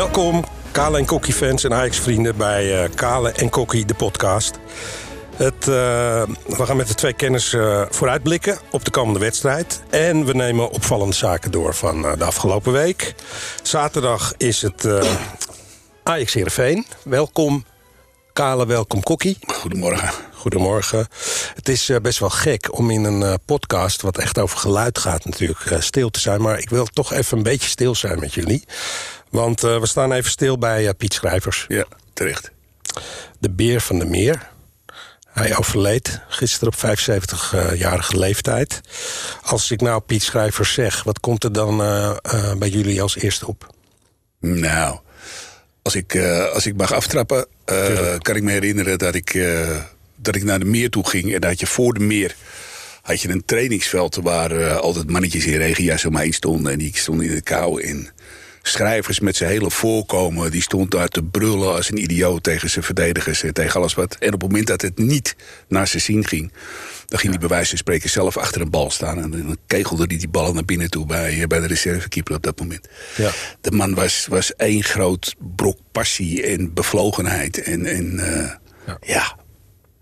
Welkom, Kale en Kokkie fans en Ajax-vrienden bij uh, Kale en Kokkie, de podcast. Het, uh, we gaan met de twee kennis uh, vooruitblikken op de komende wedstrijd. En we nemen opvallende zaken door van de afgelopen week. Zaterdag is het Ajax Heerenveen. Welkom, Kale, welkom, Kokkie. Goedemorgen. Goedemorgen. Het is best wel gek om in een podcast, wat echt over geluid gaat natuurlijk, stil te zijn. Maar ik wil toch even een beetje stil zijn met jullie. Want uh, we staan even stil bij uh, Piet Schrijvers. Ja, terecht. De beer van de meer. Hij overleed gisteren op 75-jarige leeftijd. Als ik nou Piet Schrijvers zeg, wat komt er dan uh, bij jullie als eerste op? Nou, als ik, als ik mag aftrappen, kan ik me herinneren dat ik, dat ik naar de meer toe ging. En dat je voor de meer had je een trainingsveld waar altijd mannetjes in regenjas omheen stonden. En die stonden in de kou in schrijvers met zijn hele voorkomen... die stond daar te brullen als een idioot tegen zijn verdedigers... en tegen alles wat. En op het moment dat het niet naar zijn zin ging... dan ging hij bij wijze van spreken zelf achter een bal staan... en dan kegelde hij die ballen naar binnen toe bij, bij de reservekeeper op dat moment. Ja. De man was, was één groot brok passie en bevlogenheid. En, en uh, ja. ja,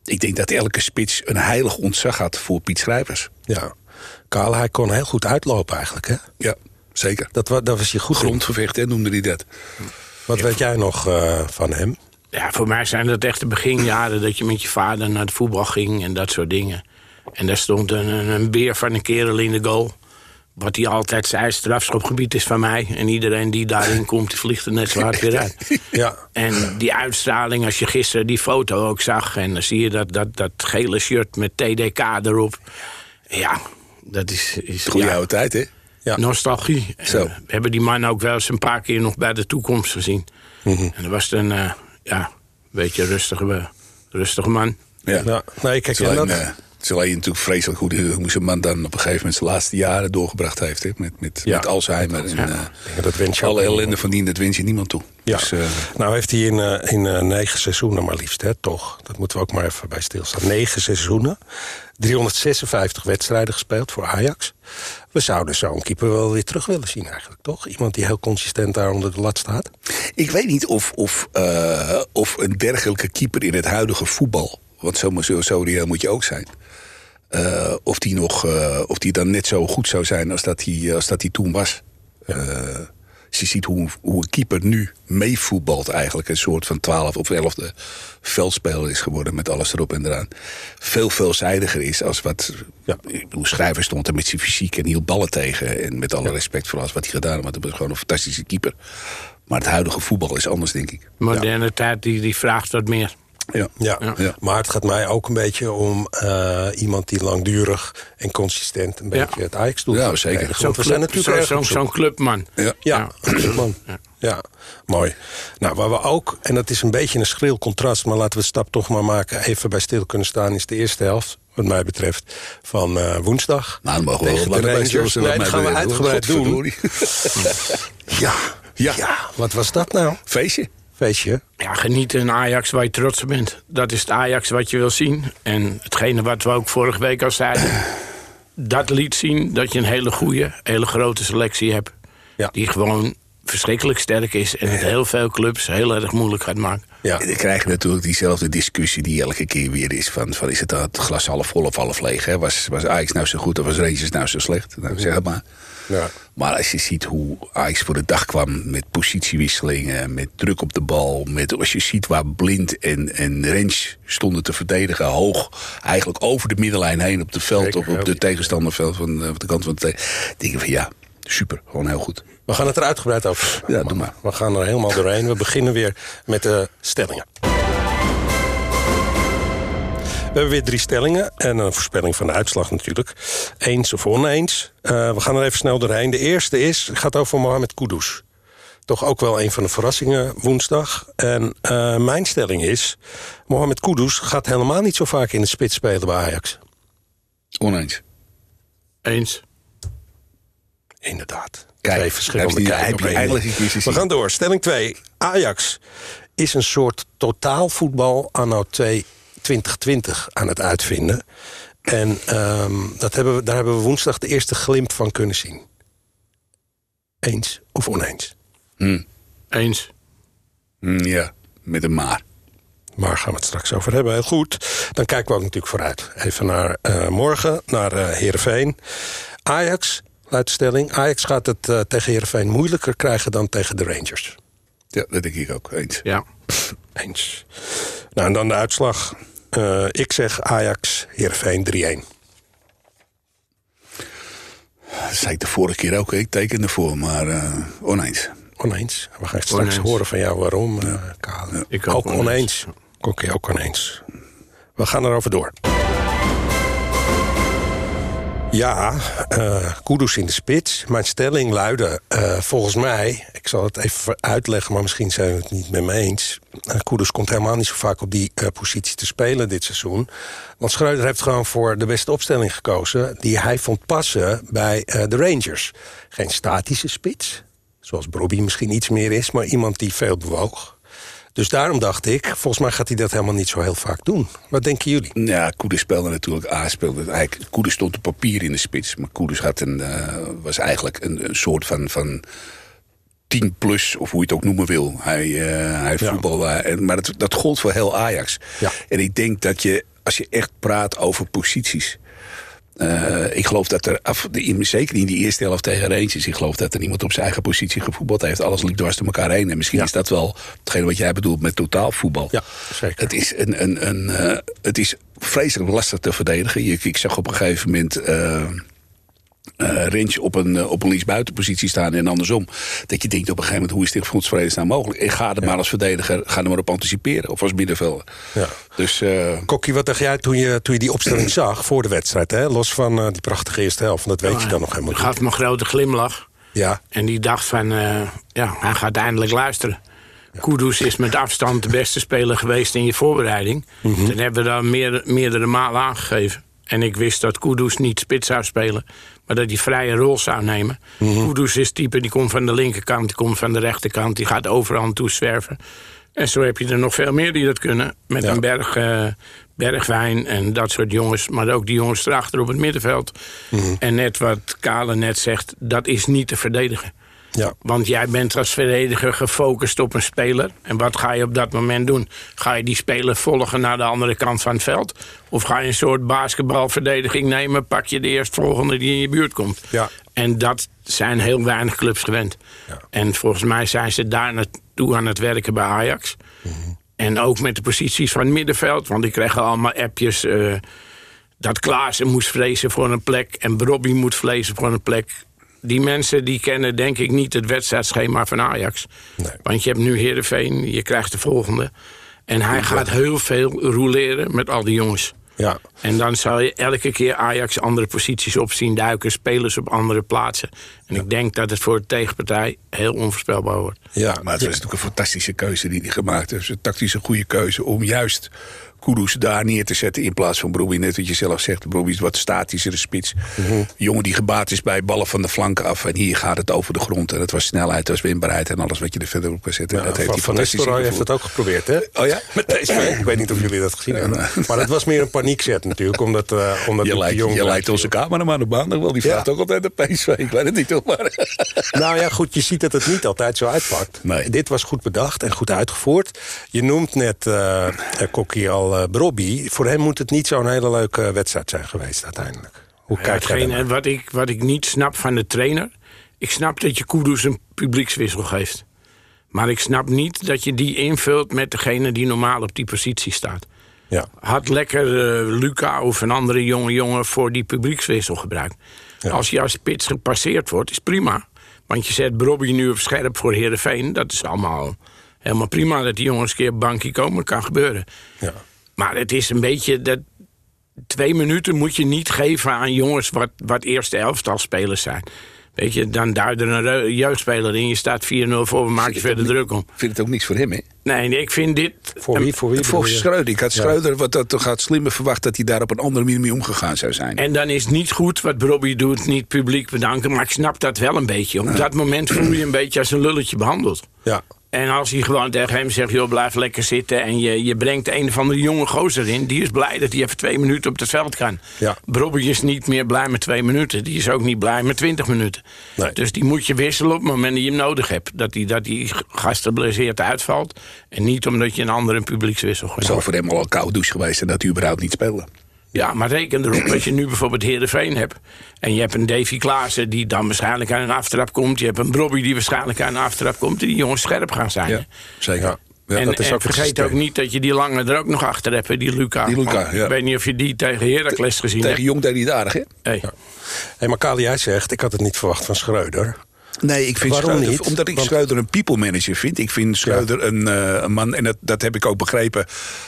ik denk dat elke spits een heilig ontzag had voor Piet Schrijvers. Ja, Karl, hij kon heel goed uitlopen eigenlijk, hè? Ja. Zeker. Dat, dat was je goed Grondgevecht, hè, noemde hij dat. Wat weet jij nog uh, van hem? Ja, voor mij zijn dat echt de beginjaren... dat je met je vader naar het voetbal ging en dat soort dingen. En daar stond een, een beer van een kerel in de goal. Wat hij altijd zei, strafschopgebied is van mij. En iedereen die daarin komt, die vliegt er net zo hard weer uit. Ja. En die uitstraling, als je gisteren die foto ook zag... en dan zie je dat, dat, dat gele shirt met TDK erop. Ja, dat is... is Goeie ja. oude tijd, hè? Ja. Nostalgie. Zo. we hebben die man ook wel eens een paar keer nog bij de toekomst gezien. Mm -hmm. En dat was een uh, ja, beetje rustige, rustige man. Ja, ja. nee, kijk, alleen, dat... uh, het is alleen natuurlijk vreselijk hoe, die, hoe zijn man dan op een gegeven moment zijn laatste jaren doorgebracht heeft. Hè? Met, met, ja. met Alzheimer. En, uh, dat wens je alle ellende van dien, dat wens je niemand toe. Ja. Dus, nou heeft hij in, in negen seizoenen maar liefst, hè, toch? Dat moeten we ook maar even bij stilstaan. Negen seizoenen. 356 wedstrijden gespeeld voor Ajax. We zouden zo'n keeper wel weer terug willen zien eigenlijk, toch? Iemand die heel consistent daar onder de lat staat. Ik weet niet of, of, uh, of een dergelijke keeper in het huidige voetbal... want zo, zo, reëel moet je ook zijn... Uh, of, die nog, uh, of die dan net zo goed zou zijn als dat hij, als dat hij toen was. Als je ziet hoe, hoe een keeper nu meevoetbalt eigenlijk... een soort van twaalf of elfde veldspeler is geworden... met alles erop en eraan. Veel veelzijdiger is als wat... Ja. Hoe schrijver stond er met zijn fysiek en hield ballen tegen. En met alle ja. respect voor alles wat hij gedaan heeft. Want hij was gewoon een fantastische keeper. Maar het huidige voetbal is anders, denk ik. Moderne ja. tijd die, die vraagt wat meer. Ja. Ja. ja. maar het gaat mij ook een beetje om uh, iemand die langdurig en consistent een beetje het Ajax doet. Ja, zeker. Zo'n we zijn natuurlijk zo'n zo, zo clubman. Ja, ja, clubman. Ja. ja, mooi. Nou, waar we ook, en dat is een beetje een schril contrast... maar laten we de stap toch maar maken, even bij stil kunnen staan... is de eerste helft, wat mij betreft, van uh, woensdag. Nou, dan mogen we wel de Rangers. Nee, dat gaan we uitgebreid doen. ja, ja, ja, wat was dat nou? Feestje. Feestje. Ja, geniet een Ajax waar je trots op bent. Dat is het Ajax wat je wil zien. En hetgene wat we ook vorige week al zeiden... dat liet zien dat je een hele goede, hele grote selectie hebt. Ja. Die gewoon verschrikkelijk sterk is. En het heel veel clubs heel erg moeilijk gaat maken. Ja. En dan krijg je natuurlijk diezelfde discussie die elke keer weer is. Van, van is het, het glas half vol of half leeg? Hè? Was, was Ajax nou zo goed of was Rangers nou zo slecht? Nou, zeg maar. Ja. Maar als je ziet hoe Ajax voor de dag kwam met positiewisselingen, met druk op de bal, met als je ziet waar Blind en, en Rens stonden te verdedigen, hoog, eigenlijk over de middenlijn heen op de veld, Zeker, op, op de tegenstanderveld van, van de kant van de denk ik van ja, super, gewoon heel goed. We gaan het er uitgebreid over. Ja, doe maar. We gaan er helemaal doorheen. We beginnen weer met de stellingen. We hebben weer drie stellingen en een voorspelling van de uitslag natuurlijk. Eens of oneens. Uh, we gaan er even snel doorheen. De eerste is, gaat over Mohamed Kudus. Toch ook wel een van de verrassingen woensdag. En uh, mijn stelling is, Mohamed Kudus gaat helemaal niet zo vaak in de spits spelen bij Ajax. Oneens. Eens. Inderdaad. Kijk, Twee verschillende kijken. We gaan door. Stelling 2. Ajax is een soort totaalvoetbal anno 2 2020 aan het uitvinden. En um, dat hebben we, daar hebben we woensdag de eerste glimp van kunnen zien. Eens of oneens? Hmm. Eens. Mm, ja, met een maar. Maar gaan we het straks over hebben. Heel goed. Dan kijken we ook natuurlijk vooruit. Even naar uh, morgen, naar uh, Heerenveen. Ajax, luidt de stelling. Ajax gaat het uh, tegen Heerenveen moeilijker krijgen dan tegen de Rangers. Ja, dat denk ik ook. Eens. Ja. Eens. Nou, en dan de uitslag. Ik zeg Ajax, Heerenveen 3-1. Dat zei ik de vorige keer ook. Ik teken ervoor, maar oneens. Oneens. We gaan straks oneens. horen van jou waarom, ja. Kale. Ja, ik ook, ook oneens. oneens. Oké, ook oneens. We gaan erover door. Ja, uh, Kudus in de spits. Mijn stelling luidde, uh, volgens mij... ik zal het even uitleggen, maar misschien zijn we het niet met me eens... Uh, komt helemaal niet zo vaak op die positie te spelen dit seizoen. Want Schreuder heeft gewoon voor de beste opstelling gekozen... die hij vond passen bij de Rangers. Geen statische spits, zoals Bobby misschien iets meer is... maar iemand die veel bewoog. Dus daarom dacht ik, volgens mij gaat hij dat helemaal niet zo heel vaak doen. Wat denken jullie? Ja, Koeders speelde natuurlijk A. Speelde, eigenlijk, Koeders stond op papier in de spits. Maar Koeders had een, uh, was eigenlijk een, een, soort van... van 10 plus, of hoe je het ook noemen wil. Hij, uh, hij voetbal, uh, maar dat, dat gold voor heel Ajax. Ja. En ik denk dat je, als je echt praat over posities... Uh, ik geloof dat er, af, de, zeker in die eerste helft tegen Rangers... ik geloof dat er niemand op zijn eigen positie gevoetbald heeft. Alles liep dwars door elkaar heen. En misschien ja. is dat wel hetgene wat jij bedoelt met totaalvoetbal. Ja, zeker. Het is, een, een, een, uh, het is vreselijk lastig te verdedigen. Je, ik zag op een gegeven moment... Uh, uh, Rens op een, uh, op een linksbuitenpositie staan en andersom. Dat je denkt op een gegeven moment, hoe is dit voor ons vredesnaam mogelijk? Ik ga er ja. maar als verdediger, ga er maar op anticiperen. Of als middenvelder. Ja. Dus, uh... Kokkie, wat dacht jij toen je, toen je die opstelling zag voor de wedstrijd? Hè? Los van uh, die prachtige eerste helft, dat weet ja, je dan nog helemaal niet. gaf me een grote glimlach. Ja. En die dacht van, uh, ja, hij gaat eindelijk luisteren. Ja. Kudus is met afstand de beste speler geweest in je voorbereiding. Mm -hmm. Dat hebben we dan meer, meerdere malen aangegeven. En ik wist dat Kudus niet spits zou spelen, maar dat hij vrije rol zou nemen. Mm -hmm. Kudus is type, die komt van de linkerkant, die komt van de rechterkant, die gaat overal toe zwerven. En zo heb je er nog veel meer die dat kunnen. Met Ja. een berg, uh, bergwijn en dat soort jongens. Maar ook die jongens erachter op het middenveld. Mhm. En net wat Kale net zegt, dat is niet te verdedigen. Ja. Want jij bent als verdediger gefocust op een speler. En wat ga je op dat moment doen? Ga je die speler volgen naar de andere kant van het veld? Of ga je een soort basketbalverdediging nemen? Pak je de eerstvolgende die in je buurt komt? Ja. En dat zijn heel weinig clubs gewend. Ja. En volgens mij zijn ze daar naartoe aan het werken bij Ajax. Mhm. En ook met de posities van het middenveld. Want ik kreeg allemaal appjes... Uh, dat Klaassen moest vrezen voor een plek... en Robbie moet vrezen voor een plek die mensen die kennen denk ik niet het wedstrijdschema van Ajax. Nee. Want je hebt nu Heerenveen, je krijgt de volgende. En hij gaat heel veel roleren met al die jongens. Ja. En dan zal je elke keer Ajax andere posities op zien duiken... spelers op andere plaatsen. En ja. ik denk dat het voor de tegenpartij heel onvoorspelbaar wordt. Ja, maar het was natuurlijk een fantastische keuze die hij gemaakt heeft. Een tactische goede keuze om juist Kudus daar neer te zetten in plaats van Brobbey. Net wat je zelf zegt, Brobbey is wat statischere spits. Mm -hmm. Jongen die gebaat is bij ballen van de flank af. En hier gaat het over de grond. En het was snelheid, het was winbaarheid en alles wat je er verder op kan zetten. Ja, dat heeft van, hij van Nistelrooy heeft het ook geprobeerd, hè? Oh ja? Met deze Ik weet niet of jullie dat gezien hebben. Maar dat was meer een paniekzet natuurlijk. Omdat, uh, omdat je lijkt, je lijkt onze cameraman op maandag wel. Die vraagt ja. ook altijd de PSV. Ik weet het niet, maar. Nou ja, goed, je ziet dat het niet altijd zo uitpakt. Nee. Dit was goed bedacht en goed uitgevoerd. Je noemt net uh, Kokkie al uh, Brobby. Voor hem moet het niet zo'n hele leuke wedstrijd zijn geweest uiteindelijk. Hoe geen, wat, ik, wat ik niet snap van de trainer... ik snap dat je Kudus een publiekswissel geeft. Maar ik snap niet dat je die invult met degene die normaal op die positie staat. Ja. Had lekker uh, Luca of een andere jonge jongen voor die publiekswissel gebruikt. Ja. Als je als spits gepasseerd wordt, is prima. Want je zet Bobby nu op scherp voor Heerenveen. Dat is allemaal helemaal prima dat die jongens een keer op bankje komen. kan gebeuren. Ja. Maar het is een beetje... Dat twee minuten moet je niet geven aan jongens... wat, wat eerste elftalspelers zijn. Weet je, dan duidt er een jeugdspeler in. Je staat 4-0 voor, we maken je verder niet, druk om. Ik vind het ook niks voor hem, hè? Nee, nee ik vind dit... Voor wie? Voor, wie voor Schreuder. Ik had Schreuder, ja. wat dat gaat slimmer verwacht... dat hij daar op een andere manier mee omgegaan zou zijn. En dan is het niet goed wat Robbie doet, niet publiek bedanken. Maar ik snap dat wel een beetje. Op ja. dat moment voel je je een beetje als een lulletje behandeld. Ja. En als hij gewoon tegen hem zegt, joh, blijf lekker zitten... en je, je brengt een of andere jonge gozer in... die is blij dat hij even twee minuten op het veld kan. Ja. Is niet meer blij met twee minuten. Die is ook niet blij met twintig minuten. Nee. Dus die moet je wisselen op het moment dat je hem nodig hebt. Dat die, dat die uitvalt. En niet omdat je een andere publiekswissel Het zal voor hem al een koude douche geweest en dat hij überhaupt niet speelde. Ja, maar reken erop als je nu bijvoorbeeld Heerenveen hebt... en je hebt een Davy Klaassen die dan waarschijnlijk aan een aftrap komt... je hebt een Brobby die waarschijnlijk aan een aftrap komt... die jongens scherp gaan zijn. zeker. Ja. Ja, en dat is en ook vergeet systeem. ook niet dat je die lange er ook nog achter hebt, hè, die Luca. Die Luca, ja. Ik weet niet of je die tegen Heracles gezien Tegen Jong deed hij het aardig, hè? hebt. Hey. Hey, maar Kali, jij zegt, ik had het niet verwacht van Schreuder. Nee, ik vind Waarom niet? omdat ik Want- Schreuder een people manager vind. Ik vind Schreuder een, eh, een man, en dat, dat heb ik ook begrepen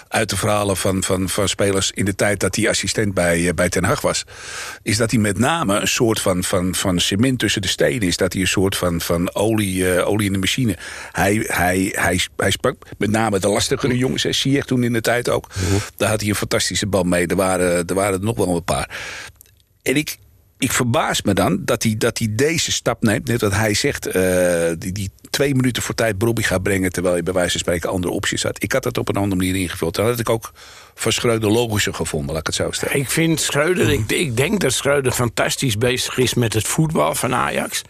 uit de verhalen van, van, van spelers in de tijd dat hij assistent bij, eh, bij Ten Hag was. Is dat hij met name een soort van, van, van cement tussen de stenen is. Dat hij een soort van, van olie, eh, olie in de machine. Hij, hij, hij, hij sprak met name de lastigere jongens. hè, Ziyech toen in de tijd ook. Daar had hij een fantastische bal mee. Er waren, er waren er nog wel een paar. En ik, ik verbaas me dan dat hij, dat hij deze stap neemt. Net wat hij zegt, eh, die, die twee minuten voor tijd Bobby gaat brengen... terwijl je bij wijze van spreken andere opties had. Ik had het op een andere manier ingevuld. Dat had ik ook van Schreuder logischer gevonden, laat ik het zo stellen. Ik vind Schreuder, ik, ik denk dat Schreuder fantastisch bezig is met het voetbal van Ajax.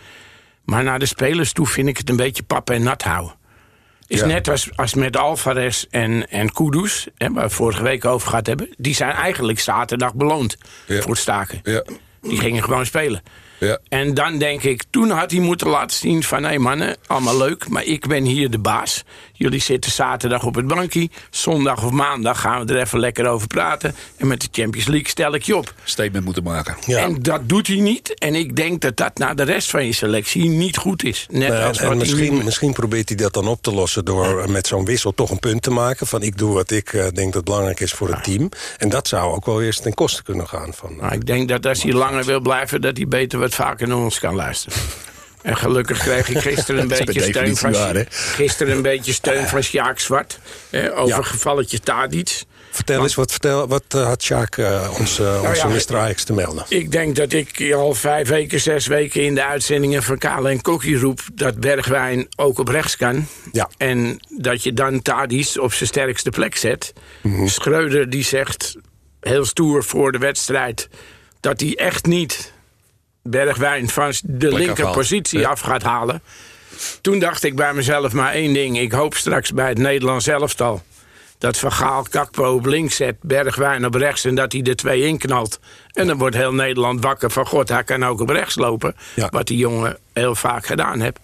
Maar naar de spelers toe vind ik het een beetje pap en nat houden. Is Ja. net als, als met Alvarez en, en Kudus, hè, waar we vorige week over gehad hebben. Die zijn eigenlijk zaterdag beloond Ja. voor het staken. Ja, Die gingen gewoon spelen. Ja. En dan denk ik, toen had hij moeten laten zien van... hé mannen, allemaal leuk, maar ik ben hier de baas. Jullie zitten zaterdag op het bankje. Zondag of maandag gaan we er even lekker over praten. En met de Champions League stel ik je op. Statement moeten maken. Ja. En dat doet hij niet. En ik denk dat dat naar de rest van je selectie niet goed is. Net Nee, als en misschien, misschien probeert hij dat dan op te lossen door eh, met zo'n wissel toch een punt te maken. Van ik doe wat ik eh, denk dat belangrijk is voor het team. En dat zou ook wel eerst ten koste kunnen gaan. Van, eh, Maar ik denk dat als hij langer wil blijven... dat hij beter wat vaker naar ons kan luisteren. En gelukkig kreeg ik gisteren een Dat beetje steun van... waar? Gisteren een beetje steun van Sjaak Zwart. Hè, over Ja. gevalletje Tadic. vertel eens, wat, vertel, wat eh, had Sjaak eh, ons, eh, onze Nou ja, Mr. Ajax te melden? Ik denk dat ik al vijf weken, zes weken in de uitzendingen van Kale en Kokkie roep... dat Bergwijn ook op rechts kan. Ja. En dat je dan Tadic op zijn sterkste plek zet. Schreuder die zegt, heel stoer voor de wedstrijd... dat hij echt niet Bergwijn van de linker afhaalt. positie Ja. af gaat halen. Toen dacht ik bij mezelf maar één ding. Ik hoop straks bij het Nederlands elftal... dat Van Gaal Kakpo op links zet, Bergwijn op rechts... en dat hij er twee in knalt. En dan wordt heel Nederland wakker van... God, hij kan ook op rechts lopen. Ja. Wat die jongen heel vaak gedaan heeft.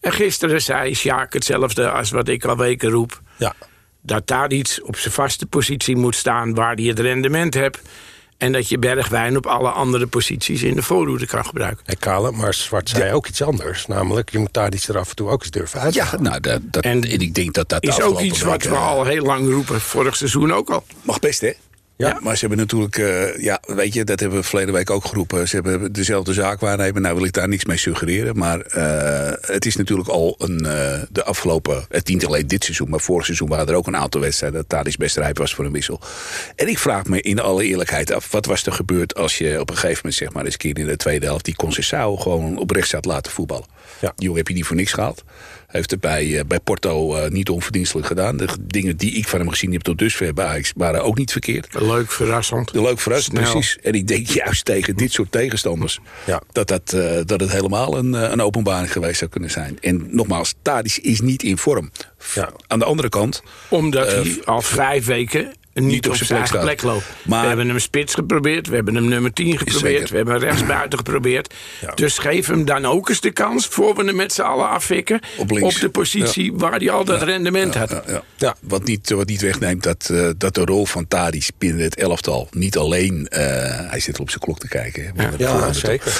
En gisteren zei Sjaak hetzelfde als wat ik al weken roep... Ja. dat daar iets op zijn vaste positie moet staan... waar hij het rendement hebt... en dat je Bergwijn op alle andere posities in de voorhoede kan gebruiken. Hey, Kale, maar Zwart zei ook iets anders. Namelijk, je moet daar iets er af en toe ook eens durven uit. Ja, nou, dat, dat, En en, ik denk dat dat Is ook iets wat we eh, al heel lang roepen, vorig seizoen ook al. Mag best, hè? Ja. Maar ze hebben natuurlijk, eh, ja, weet je, dat hebben we verleden week ook geroepen. Ze hebben dezelfde zaak waarnemen. Nou wil ik daar niks mee suggereren. Maar eh, het is natuurlijk al een, eh, de afgelopen, het niet alleen dit seizoen, maar vorig seizoen waren er ook een aantal wedstrijden dat Tadic best rijp was voor een wissel. En ik vraag me in alle eerlijkheid af, wat was er gebeurd als je op een gegeven moment, zeg maar, eens een keer in de tweede helft die Conceição gewoon op rechts had laten voetballen. Ja. Die jongen heb je niet voor niks gehaald. Heeft het bij, eh, bij Porto eh, niet onverdienstelijk gedaan. De dingen die ik van hem gezien heb tot dusver bij Ajax waren ook niet verkeerd. Leuk, verrassend. Leuk Snel. precies. En ik denk juist tegen dit soort tegenstanders... Ja. Dat, dat, eh, dat het helemaal een, een openbaring geweest zou kunnen zijn. En nogmaals, Tadic is niet in vorm. Ja. Aan de andere kant... Omdat hij al vijf weken niet, op zijn eigen staat. plek loopt. Maar- we hebben hem spits geprobeerd, we hebben hem nummer 10 geprobeerd... Zeker. we hebben hem rechtsbuiten geprobeerd. Ja. Dus geef hem dan ook eens de kans, voor we hem met z'n allen afvikken... Op de positie waar hij al dat rendement had. Ja, ja. Ja. Wat, niet, wat niet wegneemt dat, eh, dat de rol van Tadic binnen het elftal... niet alleen... eh, hij zit op zijn klok te kijken. hè, Ja, zeker.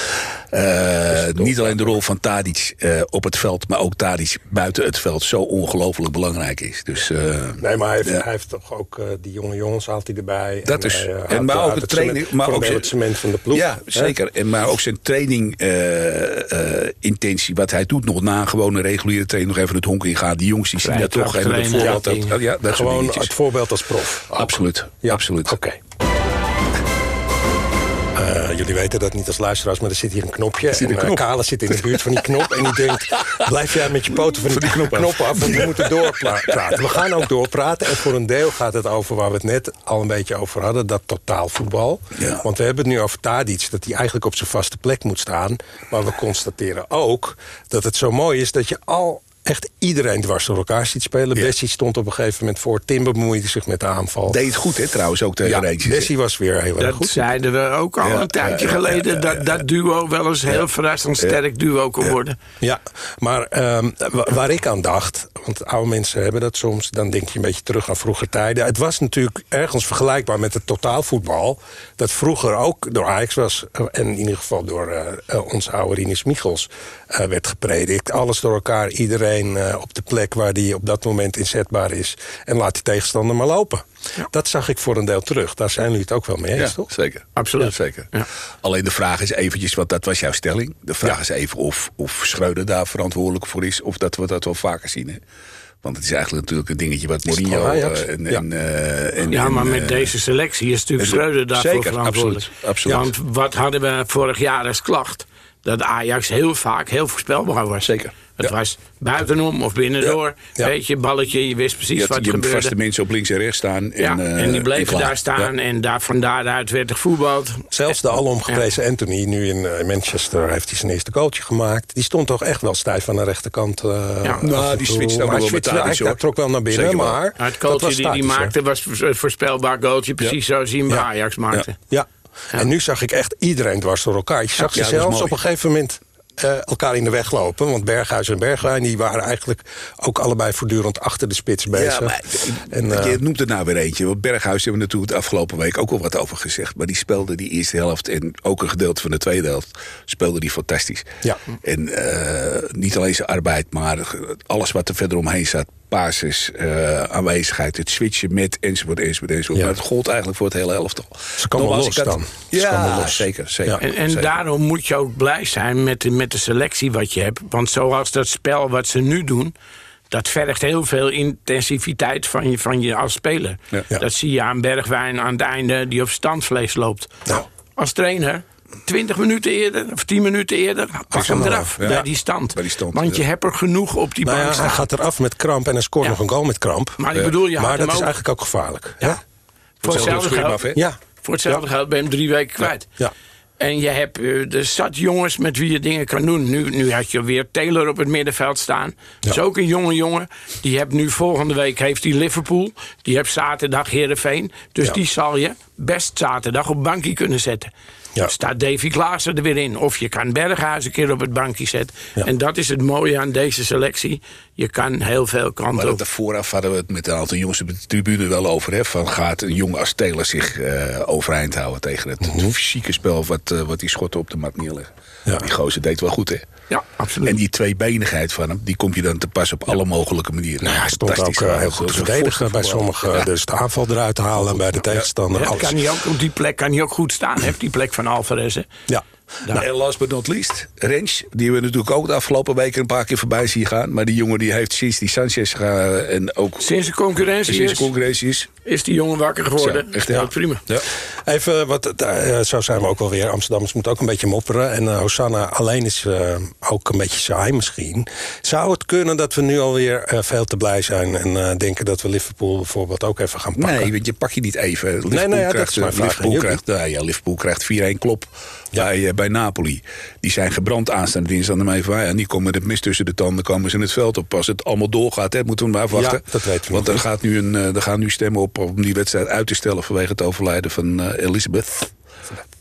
Eh, niet alleen de rol van Tadic eh, op het veld, maar ook Tadic buiten het veld zo ongelooflijk belangrijk is. Dus, eh, Nee, maar hij heeft, Ja. hij heeft toch ook eh, die jonge jongens haalt hij erbij. Dat En is- hij, eh, en maar ook houdt de het training- cement- maar ook zijn- het cement van de ploeg. Ja, hè? zeker. En, maar ook zijn training eh, eh, intentie, wat hij doet nog na gewoon een reguliere training, nog even het honk ingaan. Die jongens die zien dat toch even een traptrainen, voorbeeld. ja, dat, dingen. ja, dat soort Gewoon het voorbeeld als prof. Absoluut, Ja, absoluut. Oké. Eh, jullie weten dat niet als luisteraars, maar er zit hier een knopje. zit een en, eh, knop. Kale zit in de buurt van die knop. en die denkt, blijf jij met je poten van die, knop, af. Want we moeten doorpraten. We gaan ook doorpraten. En voor een deel gaat het over waar we het net al een beetje over hadden. Dat totaalvoetbal. Ja. Want we hebben het nu over Tadic. Dat hij eigenlijk op zijn vaste plek moet staan. Maar we constateren ook dat het zo mooi is dat je al... Echt iedereen dwars door elkaar ziet spelen. Ja. Bessie stond op een gegeven moment voor. Timber bemoeide zich met de aanval. Deed het goed, hè, trouwens, ook tegen ja, Rangers. Bessie was weer heel erg Dat goed. zeiden we ook al Ja, een tijdje ja, geleden. dat dat duo wel eens heel verrassend sterk duo kon worden. Ja, maar ehm, wa- waar ik aan dacht... want oude mensen hebben dat soms... dan denk je een beetje terug aan vroeger tijden. Het was natuurlijk ergens vergelijkbaar met het totaalvoetbal... dat vroeger ook door Ajax was... en in ieder geval door eh, eh, onze oude Rinus Michels... eh, werd gepredikt. Alles door elkaar, iedereen eh, op de plek... waar die op dat moment inzetbaar is. En laat die tegenstander maar lopen. Dat zag ik voor een deel terug. Daar zijn jullie het ook wel mee eens, Ja, toch? zeker. Absoluut. Ja, zeker. Ja. Alleen de vraag is eventjes, want dat was jouw stelling. De vraag Ja. is even of, of Schreuder daar verantwoordelijk voor is... of dat we dat wel vaker zien. Hè? Want het is eigenlijk natuurlijk een dingetje wat Mourinho... eh, en, Ja. en, eh, en, Ja, en, maar met deze selectie is natuurlijk Schreuder daarvoor zeker, verantwoordelijk. absoluut, absoluut. Want wat hadden we vorig jaar als klacht? Dat Ajax heel vaak heel voorspelbaar was. Zeker, Het ja. was buitenom of binnendoor. Ja. Weet je, balletje, je wist precies Je wat er je gebeurde. vaste mensen op links en rechts staan. En, ja, eh, en die bleven daar staan Ja. en daar, van daaruit werd er gevoetbald. Zelfs de alom geprezen Anthony, nu in eh, Manchester, heeft hij zijn eerste goaltje gemaakt. Die stond toch echt wel stijf aan de rechterkant. eh, Ja. Nou, die switchte ook wel hoor. Hij trok wel naar binnen, Zeker maar... Het dat was goaltje die hij maakte was een voorspelbaar goaltje. Precies zo zien we Ja. Ajax maakte. Ja. En nu zag ik echt iedereen dwars door elkaar. Je zag ze zelfs op een gegeven moment eh, elkaar in de weg lopen. Want Berghuis en Bergwijn die waren eigenlijk ook allebei voortdurend achter de spits bezig. Ja, maar en, je eh, noemt het nou weer eentje. Want Berghuis hebben we natuurlijk de afgelopen week ook al wat over gezegd. Maar die speelde die eerste helft en ook een gedeelte van de tweede helft speelde die fantastisch. Ja. En eh, niet alleen zijn arbeid, maar alles wat er verder omheen zat. Basis, eh, aanwezigheid, het switchen met enzovoort, enzovoort, enzovoort. Ja. Maar het gold eigenlijk voor het hele elftal. Ze kan los dan. Ze kan wel Ja, los. zeker. zeker, Ja. En, en zeker. daarom moet je ook blij zijn met de, met de selectie wat je hebt. Want zoals dat spel wat ze nu doen... dat vergt heel veel intensiviteit van je, van je als speler. Ja. Ja. Dat zie je aan Bergwijn aan het einde die op standvlees loopt. Nou. Als trainer... 20 minuten eerder of 10 minuten eerder, pak hem eraf ja. bij die stand. Bij die stand, Want je ja. hebt er genoeg op die nou bank ja, hij gaat eraf met kramp en hij scoort nog een goal met kramp. Maar ik bedoel, je maar dat is ook- eigenlijk ook gevaarlijk. Ja. Voor hetzelfde geld? Ja. voor hetzelfde geld ben je hem drie weken kwijt. Ja. En je hebt eh, de zat jongens met wie je dingen kan doen. Nu, nu had je weer Taylor op het middenveld staan. Dat is ook een jonge jongen. Die hebt nu volgende week heeft die Liverpool. Die hebt zaterdag Heerenveen. Dus die zal je best zaterdag op bankje kunnen zetten. Ja. Staat Davy Klaassen er weer in. Of je kan Berghuis een keer op het bankje zetten. Ja. En dat is het mooie aan deze selectie. Je kan heel veel Maar kanten dat op. er vooraf hadden we het met een aantal jongens op de tribune wel over. Hè, van gaat een jongen als Taylor zich eh, overeind houden tegen het Mhm. fysieke spel wat, eh, wat die schotten op de mat neerleggen. Ja. Die gozer deed wel goed, hè? Ja, absoluut. En die tweebenigheid van hem, die komt je dan te pas op alle mogelijke manieren. Nou, hij stond ook eh, heel goed te verdedigen bij sommigen. Dus de aanval eruit halen bij de tegenstander. Kan hij ook, op die plek kan hij ook goed staan. Heeft die plek van Alvarez. hè. Ja. Nou, en last but not least, Rens, die we natuurlijk ook de afgelopen weken een paar keer voorbij zien gaan. Maar die jongen die heeft sinds die Sanchez gaan en ook Sinds de concurrentie sinds is, de concurrentie is. is die jongen wakker geworden. Echt, ja. ja. prima. Ja. Even, wat, eh, zo zijn we ook wel weer. Amsterdammers moeten ook een beetje mopperen. En eh, Hosanna alleen is eh, ook een beetje saai misschien. Zou het kunnen dat we nu alweer eh, veel te blij zijn... en eh, denken dat we Liverpool bijvoorbeeld ook even gaan pakken? Nee, want je pak je niet even. Liverpool nee, ja, dat krijgt, is mijn vraag Liverpool krijgt, nou ja, Liverpool krijgt 4-1 klop Ja. bij, eh, bij Napoli. Die zijn gebrand aanstaande dinsdag naar mij van... Ja, en die komen met het mis tussen de tanden, komen ze in het veld op. Als het allemaal doorgaat, hè, moeten we maar afwachten. Ja, dat weten we Want er, gaat nu een, eh, er gaan nu stemmen op om die wedstrijd uit te stellen... vanwege het overlijden van eh, Elizabeth.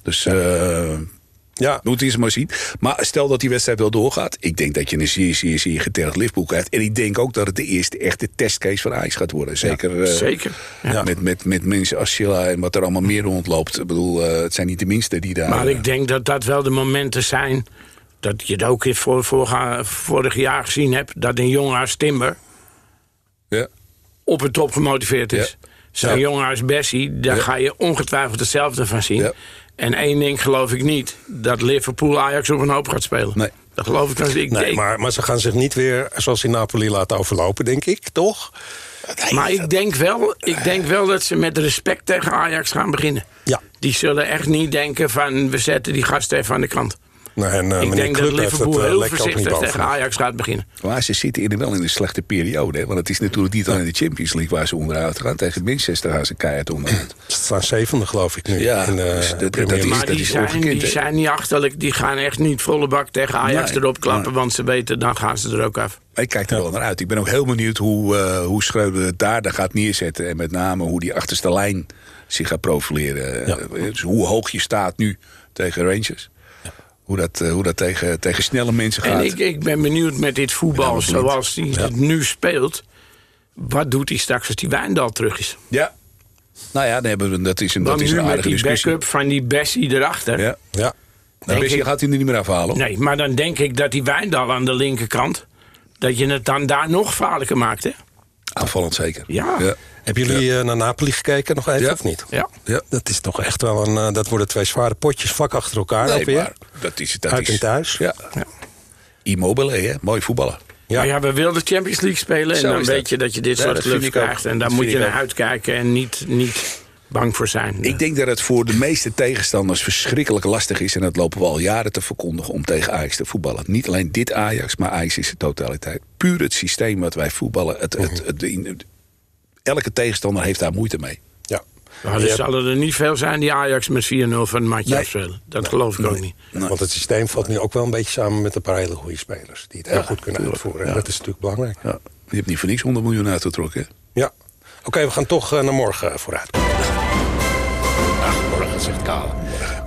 Dus... eh Ja, moet eens maar zien. Maar stel dat die wedstrijd wel doorgaat. Ik denk dat je een zeer, zeer, zeer getergd Liverpool krijgt. En ik denk ook dat het de eerste echte testcase van Ajax gaat worden. Zeker, eh, Zeker. Ja. Met, met, met mensen als Silla en wat er allemaal meer rondloopt. Ik bedoel, eh, het zijn niet de minste die daar... Maar ik denk dat dat wel de momenten zijn... dat je het ook in voor, voorga- vorig jaar gezien hebt... dat een jongen als Timber ja. op het top gemotiveerd is. Zo'n jongen als Bessie, daar ga je ongetwijfeld hetzelfde van zien. En één ding geloof ik niet... dat Liverpool Ajax op een hoop gaat spelen. Nee. Dat geloof ik. Ik Nee, denk- maar, maar ze gaan zich niet weer, zoals in Napoli, laten overlopen, denk ik, toch? Maar ik denk, wel, ik denk wel dat ze met respect tegen Ajax gaan beginnen. Ja. Die zullen echt niet denken van we zetten die gasten even aan de kant. Nou, en, eh, ik denk dat heeft het Liverpool eh, heel lek ook niet voorzichtig tegen Ajax gaat beginnen. Maar ze zitten in, wel in een slechte periode. Hè? Want het is natuurlijk niet alleen de Champions League waar ze onderuit gaan. Tegen Manchester gaan ze keihard onderuit. Ze staan zevende, geloof ik nu. Ja, in de dus dat- dat is-. Maar die, is zijn, ongekend, die zijn niet achterlijk. Die gaan echt niet volle bak tegen Ajax Nee, erop klappen. Want ze weten, dan gaan ze er ook af. Ik kijk er wel naar uit. Ik ben ook heel benieuwd hoe, eh hoe Schreuder het daar dan gaat neerzetten. En met name hoe die achterste lijn zich gaat profileren. Ja. Dus hoe hoog je staat nu tegen Rangers. Hoe dat, eh, hoe dat tegen, tegen snelle mensen gaat. En ik, ik ben benieuwd met dit voetbal zoals hij het nu speelt. Wat doet hij straks als die Wijndal terug is? Ja. Nou ja, dan hebben we, dat is een, dat is nu een met aardige die discussie. backup van die Bessie erachter. Ja. Ja. Nou, Bessie ik- gaat hij er niet meer afhalen. hoor. Nee, maar dan denk ik dat die Wijndal aan de linkerkant... dat je het dan daar nog gevaarlijker maakt, hè? Aanvallend zeker. Ja. ja. Hebben jullie eh, naar Napoli gekeken nog even, Ja. of niet? Ja. Ja. Dat is toch echt wel een... eh, dat worden twee zware potjes vlak achter elkaar ook Nee, weer. dat is, dat Uit is, en thuis. Ja. Immobile, hè? Mooi voetballer. Ja. Maar ja, we wilden Champions League spelen. En Zo dan weet dat. je dat je dit Ja, soort clubs krijgt. En daar Dat moet je naar uitkijken en niet, niet bang voor zijn. Ik denk dat het voor de meeste tegenstanders verschrikkelijk lastig is... en dat lopen we al jaren te verkondigen om tegen Ajax te voetballen. Niet alleen dit Ajax, maar Ajax is de totaliteit. Puur het systeem wat wij voetballen. Het, het, het- de- elke tegenstander heeft daar moeite mee. Ja. Maar er zullen er niet veel zijn die Ajax met 4-0 van een matje Nee. afspelen. Dat geloof ik ook niet. Want het systeem valt nu ook wel een beetje samen met een paar hele goede spelers. Die het heel goed kunnen uitvoeren. En dat is natuurlijk belangrijk. Ja. Je hebt niet voor niks 100 miljoen uitgetrokken. Ja. Oké, we gaan toch eh, naar morgen vooruit.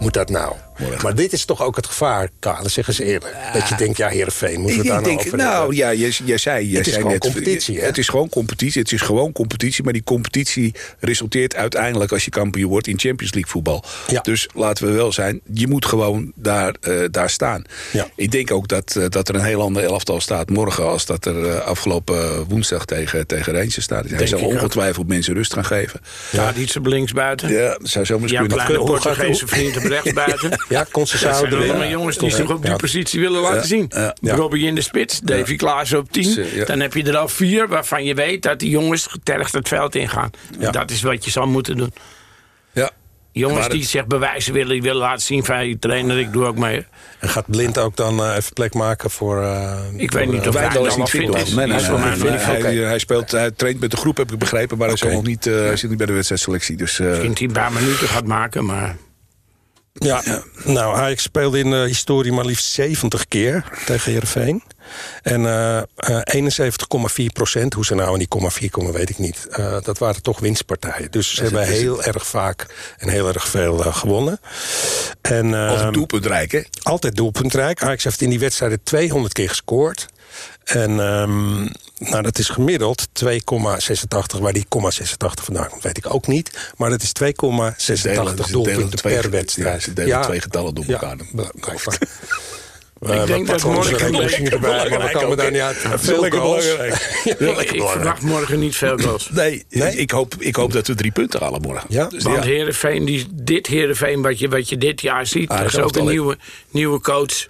Moet dat nou? Maar dit is toch ook het gevaar, Kale, zeg eens eerlijk. Dat je denkt, ja, Heerenveen, moeten we het daar nou over nou hebben? ja, jij, jij zei, jij Het is zei net, competitie, hè? Het is gewoon competitie. Het is gewoon competitie. Maar die competitie resulteert uiteindelijk als je kampioen wordt in Champions League voetbal. Ja. Dus laten we wel zijn, je moet gewoon daar, eh, daar staan. Ja. Ik denk ook dat, eh, dat er een heel ander elftal staat morgen als dat er eh, afgelopen woensdag tegen, tegen staat. Hij zal ook. ongetwijfeld mensen rust gaan geven. Ja, iets op links buiten. Ja, dat zou zomaar eens Jouw kunnen. kleine? Portugese vriend op rechts buiten. Ja, Dat zijn erin. allemaal jongens die zich op die Ja. positie willen laten Ja, zien. ja. Ja. Robbie in de spits, Davy Klaassen op 10. Ze- ja. Dan heb je er al vier waarvan je weet dat die jongens getergd het veld ingaan. Ja. Dat is wat je zal moeten doen. Ja. Jongens Maar die het- zich bewijzen willen, die willen laten zien van... hey, trainer, ik doe ook mee. En gaat Blind ook dan eh, even plek maken voor... eh, Ik weet niet eh, of Wijndal Wijndal is niet fit. is. Nee, Is. Hij, hij, speelt, hij traint met de groep, heb ik begrepen. Maar hij, zal Oké. nog niet, eh, hij zit niet bij de wedstrijdselectie. Dus, eh, Misschien hij een paar minuten gaat maken, maar... Ja, nou, Ajax speelde in de historie maar liefst 70 keer tegen Heerenveen. En eh, eh, 71,4 procent, hoe ze nou in die komma 4 komen, weet ik niet. Eh, dat waren toch winstpartijen. Dus ze hebben heel erg vaak en heel erg veel eh, gewonnen. En, eh, Altijd doelpuntrijk, hè? altijd doelpuntrijk. Ajax heeft in die wedstrijden 200 keer gescoord. En ehm, nou, dat is gemiddeld 2,86. Waar die 0,86 vandaan komt, weet ik ook niet. Maar dat is 2,86 Ze delen doelpunten twee- per wedstrijd. ja, ze delen twee getallen door elkaar. Ja. Ik denk dat morgen erbij, maar we komen daar niet uit. Veel goals. Ja, Ik, verwacht morgen niet veel goals. Nee, Nee? Ik, hoop, ik hoop dat we drie punten halen morgen. Ja? Dus Want ja. Heerenveen, die, dit Heerenveen wat je, wat je dit jaar ziet... dat Aardig is ook een nieuwe, nieuwe coach.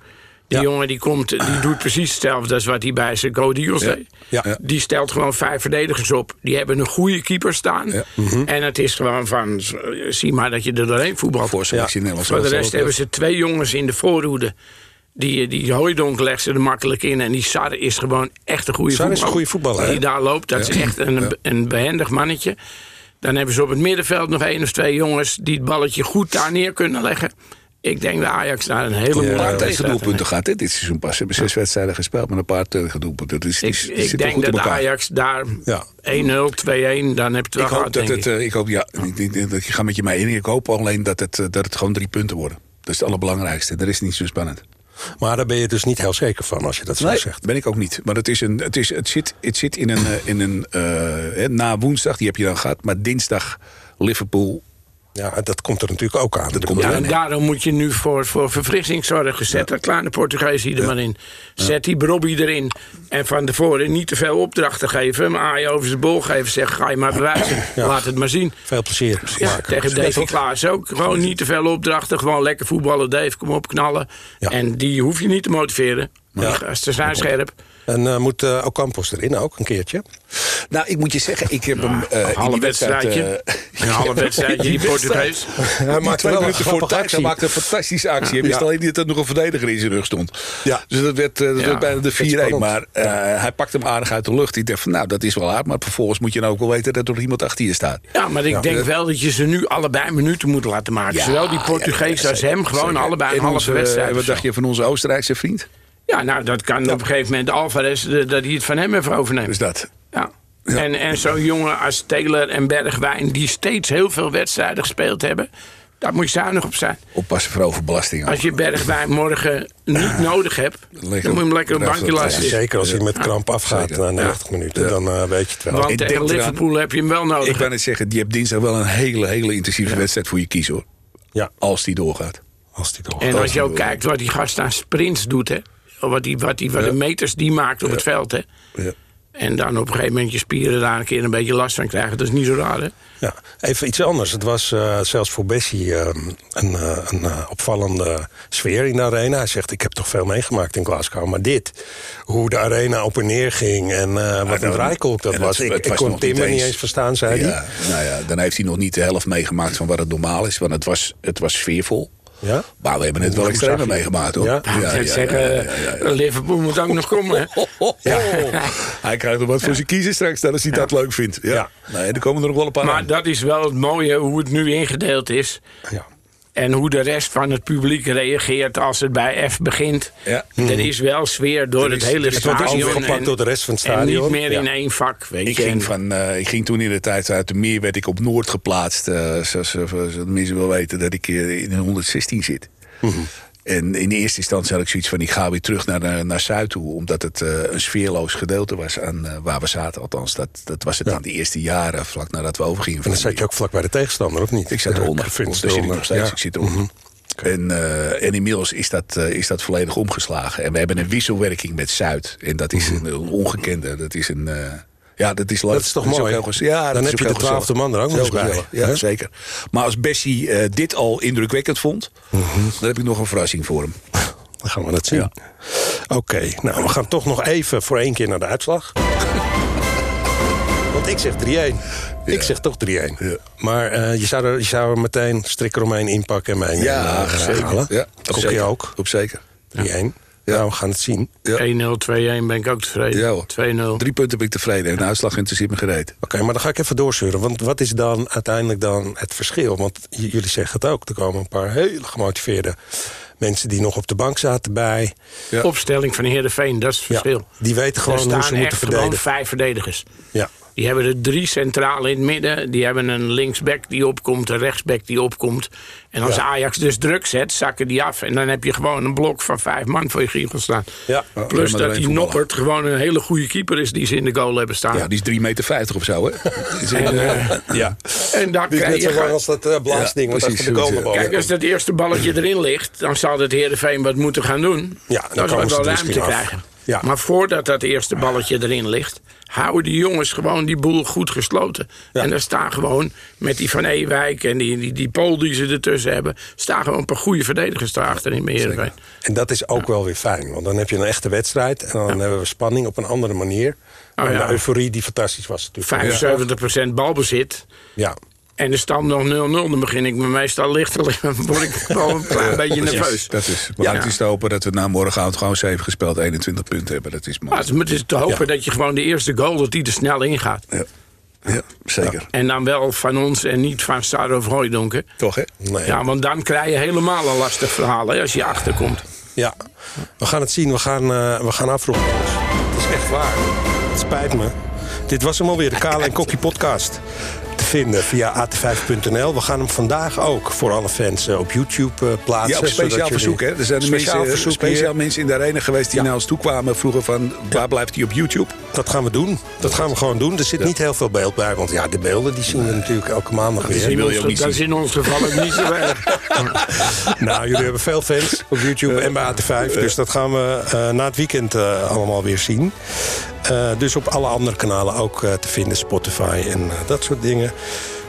Die Ja. jongen die komt, die doet precies hetzelfde als wat hij bij zijn Go Eagles Ja. deed. Ja. Ja. Die stelt gewoon vijf verdedigers op. Die hebben een goede keeper staan. Ja. En het is gewoon van, zie maar dat je er doorheen voetbalt. Voor de rest hebben ze twee jongens in de voorhoede. Die, die Hooijdonk legt ze er makkelijk in. En die Sar is gewoon echt een goede Sar is voetballer. een goede voetballer? Die daar loopt, dat is echt een, een behendig mannetje. Dan hebben ze op het middenveld nog één of twee jongens... die het balletje goed daar neer kunnen leggen. Ik denk dat Ajax daar een hele Een moeilijke paar tegendoelpunten gaat dit, dit seizoen pas. Ze hebben zes wedstrijden gespeeld met een paar tegendoelpunten. Dus is, Ik, ik denk dat. Ajax daar Ja. 1-0, 2-1... dan heb je het wel Ik hoop gehad, dat denk het, ik. eh, ik hoop, ja, ik denk- denk dat je gaat met je mee in. Ik hoop alleen dat het, eh, dat het gewoon drie punten worden. Dat is het allerbelangrijkste. Er is niet zo spannend. Maar daar ben je dus niet heel zeker van als je dat zo Nee, zegt. ben ik ook niet. Maar het, is een, het, is, het, zit, het zit in een... eh, In een eh, hè, na woensdag, die heb je dan gehad. Maar dinsdag Liverpool. Ja, dat komt er natuurlijk ook aan. Dat komt Ja, en daarom moet je nu voor, voor verfrissing zorgen. Zet dat kleine Portugees hier er maar in. Zet die Brobby erin. En van tevoren niet te veel opdrachten geven. Maar aai over zijn bol geven. Zeg, ga je maar bewijzen. Ja. Laat het maar zien. Veel plezier Ja, tegen Ja, Davy toch? Klaas ook. Gewoon niet te veel opdrachten. Gewoon lekker voetballen. Dave, kom op, knallen. Ja. En die hoef je niet te motiveren. Die gasten zijn scherp. En eh, moet uh, Ocampos erin ook een keertje? Nou, ik moet je zeggen, ik heb hem uh, een halve wedstrijdje. een halve wedstrijdje, die Portugees. Hij maakte wel minuten voor tijd. Hij maakte een fantastische actie. Hij wist alleen niet dat er nog een verdediger in zijn rug stond. Ja. Dus dat werd, dat ja. werd bijna de 4-1. Maar hij pakte hem aardig uit de lucht. Ik dacht van, nou, dat is wel hard. Maar vervolgens moet je nou ook wel weten dat er nog iemand achter je staat. Ja, maar ik denk wel dat je ze nu allebei minuten moet laten maken. Zowel die Portugees als hem. Gewoon allebei een halve wedstrijd. Wat dacht je van onze Oostenrijkse vriend? Ja, nou, dat kan op een gegeven moment Alvarez, dat hij het van hem even overneemt. Dus dat. Ja. En, en zo'n jongen als Taylor en Bergwijn, die steeds heel veel wedstrijden gespeeld hebben. Daar moet je zuinig op zijn. Oppassen voor overbelasting. Als je Bergwijn morgen niet nodig hebt, dan moet je hem lekker op een bankje laten zitten. zeker als hij met kramp afgaat na 90 minuten, dan uh, weet je het wel. Want tegen Liverpool heb je hem wel nodig. Ik kan het zeggen, die hebt dinsdag wel een hele, hele intensieve wedstrijd voor je kiezen hoor. Ja. Als die doorgaat. Als die doorgaat. En als je ook kijkt wat die gast aan sprints doet, hè. Wat, die, wat, die, wat de meters die maakt op het veld. Hè. Ja. En dan op een gegeven moment je spieren daar een keer een beetje last van krijgen. Dat is niet zo raar, hè? Ja, even iets anders. Het was uh, zelfs voor Bessie uh, een, uh, een opvallende sfeer in de arena. Hij zegt, ik heb toch veel meegemaakt in Glasgow. Maar dit, hoe de arena op en neer ging en wat een draaikolk dat was. Het, ik, ik kon Timmer niet eens verstaan, zei ja, hij. Nou ja, dan heeft hij nog niet de helft meegemaakt van wat het normaal is. Want het was, het was sfeervol. Ja? Maar we hebben het wel extreem meegemaakt, hoor. Ja, ja, ja, zeggen, Liverpool moet ook nog komen. Hij krijgt nog wat voor zijn kiezen straks, als hij dat leuk vindt. Ja. Nee, er komen er nog wel een paar Maar aan. dat is wel het mooie, hoe het nu ingedeeld is. Ja. En hoe de rest van het publiek reageert als het bij F begint. Ja. Er is wel sfeer door het hele stadion. Het wordt door de rest van het stadion. En niet meer in één vak. Weet ik, je. Ging van, uh, ik ging toen in de tijd uit de meer werd ik op Noord geplaatst. Uh, zoals, zoals mensen wel weten dat ik in 116 zit. Mm -hmm. En in eerste instantie had ik zoiets van... ik ga weer terug naar, naar Zuid toe. Omdat het uh, een sfeerloos gedeelte was aan uh, waar we zaten. Althans, dat, dat was het ja. in de eerste jaren... vlak nadat we overgingen. En dan zat je ook vlak bij de tegenstander, of niet? Ik zat eronder. Uh, daar zit ik nog steeds. Ja. Ik zit eronder. Mm -hmm. Okay. En, uh, en inmiddels is dat, is dat volledig omgeslagen. En we hebben een wisselwerking met Zuid. En dat is een, een ongekende. Dat is een... Ja, dat is, dat is toch dat mooi? Is ja, dan heb je de twaalfde man er ook nog bij. Ja, zeker. Maar als Bessie uh, dit al indrukwekkend vond... Mm -hmm. dan heb ik nog een verrassing voor hem. Dan gaan we dat zien. Ja. Oké, okay, nou, we gaan toch nog even voor één keer naar de uitslag. Want ik zeg 3-1. Ja. Ik zeg toch 3-1. Ja. Maar uh, je, zou er, je zou er meteen strik eromheen inpakken en mij ja, zeker. halen. Ja, dat ook je ook. Op zeker. 3-1. Ja. Nou, we gaan het zien. Ja. 1-0, 2-1 ben ik ook tevreden. Ja, 2-0. Drie punten ben ik tevreden. En de uitslag interesseert me gereed. Oké, okay, maar dan ga ik even doorzeuren. Want wat is dan uiteindelijk dan het verschil? Want jullie zeggen het ook. Er komen een paar hele gemotiveerde mensen die nog op de bank zaten bij. Ja. Opstelling van Heerenveen, dat is het verschil. Die weten gewoon hoe ze moeten verdedigen. Er vijf verdedigers. Ja. Die hebben er drie centraal in het midden. Die hebben een linksback die opkomt, een rechtsback die opkomt. En als ja. Ajax dus druk zet, zakken die af. En dan heb je gewoon een blok van vijf man voor je giegel staan. Ja. Plus dat die Noppert gewoon een hele goede keeper is die ze in de goal hebben staan. Ja, die is 3,50 meter of zo, hè? en, uh, ja. en daar krijg. Net zo als dat uh, blaasding, ja, precies, de goal. Kijk, als dat eerste balletje erin ligt... dan zal het Heerenveen wat moeten gaan doen. Ja, dan, dan zal wel ruimte krijgen. Ja. Maar voordat dat eerste balletje erin ligt... houden die jongens gewoon die boel goed gesloten. Ja. En er staan gewoon met die Van Ewijk en die, die, die Pool die ze ertussen hebben... staan gewoon een paar goede verdedigers erachter in Heerenveen. En dat is ook ja. wel weer fijn. Want dan heb je een echte wedstrijd... en dan hebben we spanning op een andere manier. Oh, en de euforie die fantastisch was natuurlijk. 75% balbezit. Ja. En de stand nog 0-0, dan begin ik me meestal lichter. Dan word ik wel een klein beetje nerveus. Dat is, maar ja. het is te hopen dat we na morgenavond gewoon 7 gespeeld 21 punten hebben. Dat is mooi. Maar het is te hopen ja. dat je gewoon de eerste goal, dat die er snel ingaat. Ja, ja zeker. Ja. En dan wel van ons en niet van Star of Hooidonken. Toch, hè? Nee. Ja, want dan krijg je helemaal een lastig verhaal hè, als je achterkomt. Ja, we gaan het zien. We gaan, uh, we gaan afronden. Het is echt waar. Het spijt me. Dit was hem alweer, de Kale en Kokkie podcast vinden via at5.nl. We gaan hem vandaag ook voor alle fans uh, op YouTube uh, plaatsen. Ja, op speciaal verzoek. Hè? Er zijn speciaal, mensen, speciaal mensen in de arena geweest die ja. naar ons toe kwamen. Vroegen van, waar ja. blijft hij op YouTube? Dat gaan we doen. Dat gaan we gewoon doen. Er zit ja. niet heel veel beeld bij. Want ja, de beelden die zien we natuurlijk elke maandag weer. Dat, ons, is in ons geval ook niet zo erg. nou, jullie hebben veel fans op YouTube en bij AT5. Dus dat gaan we uh, na het weekend allemaal weer zien. Uh, dus op alle andere kanalen ook uh, te vinden, Spotify en uh, dat soort dingen.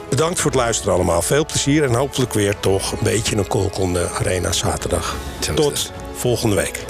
Bedankt voor het luisteren allemaal. Veel plezier en hopelijk weer toch een beetje een kolkonde arena zaterdag. Tot volgende week.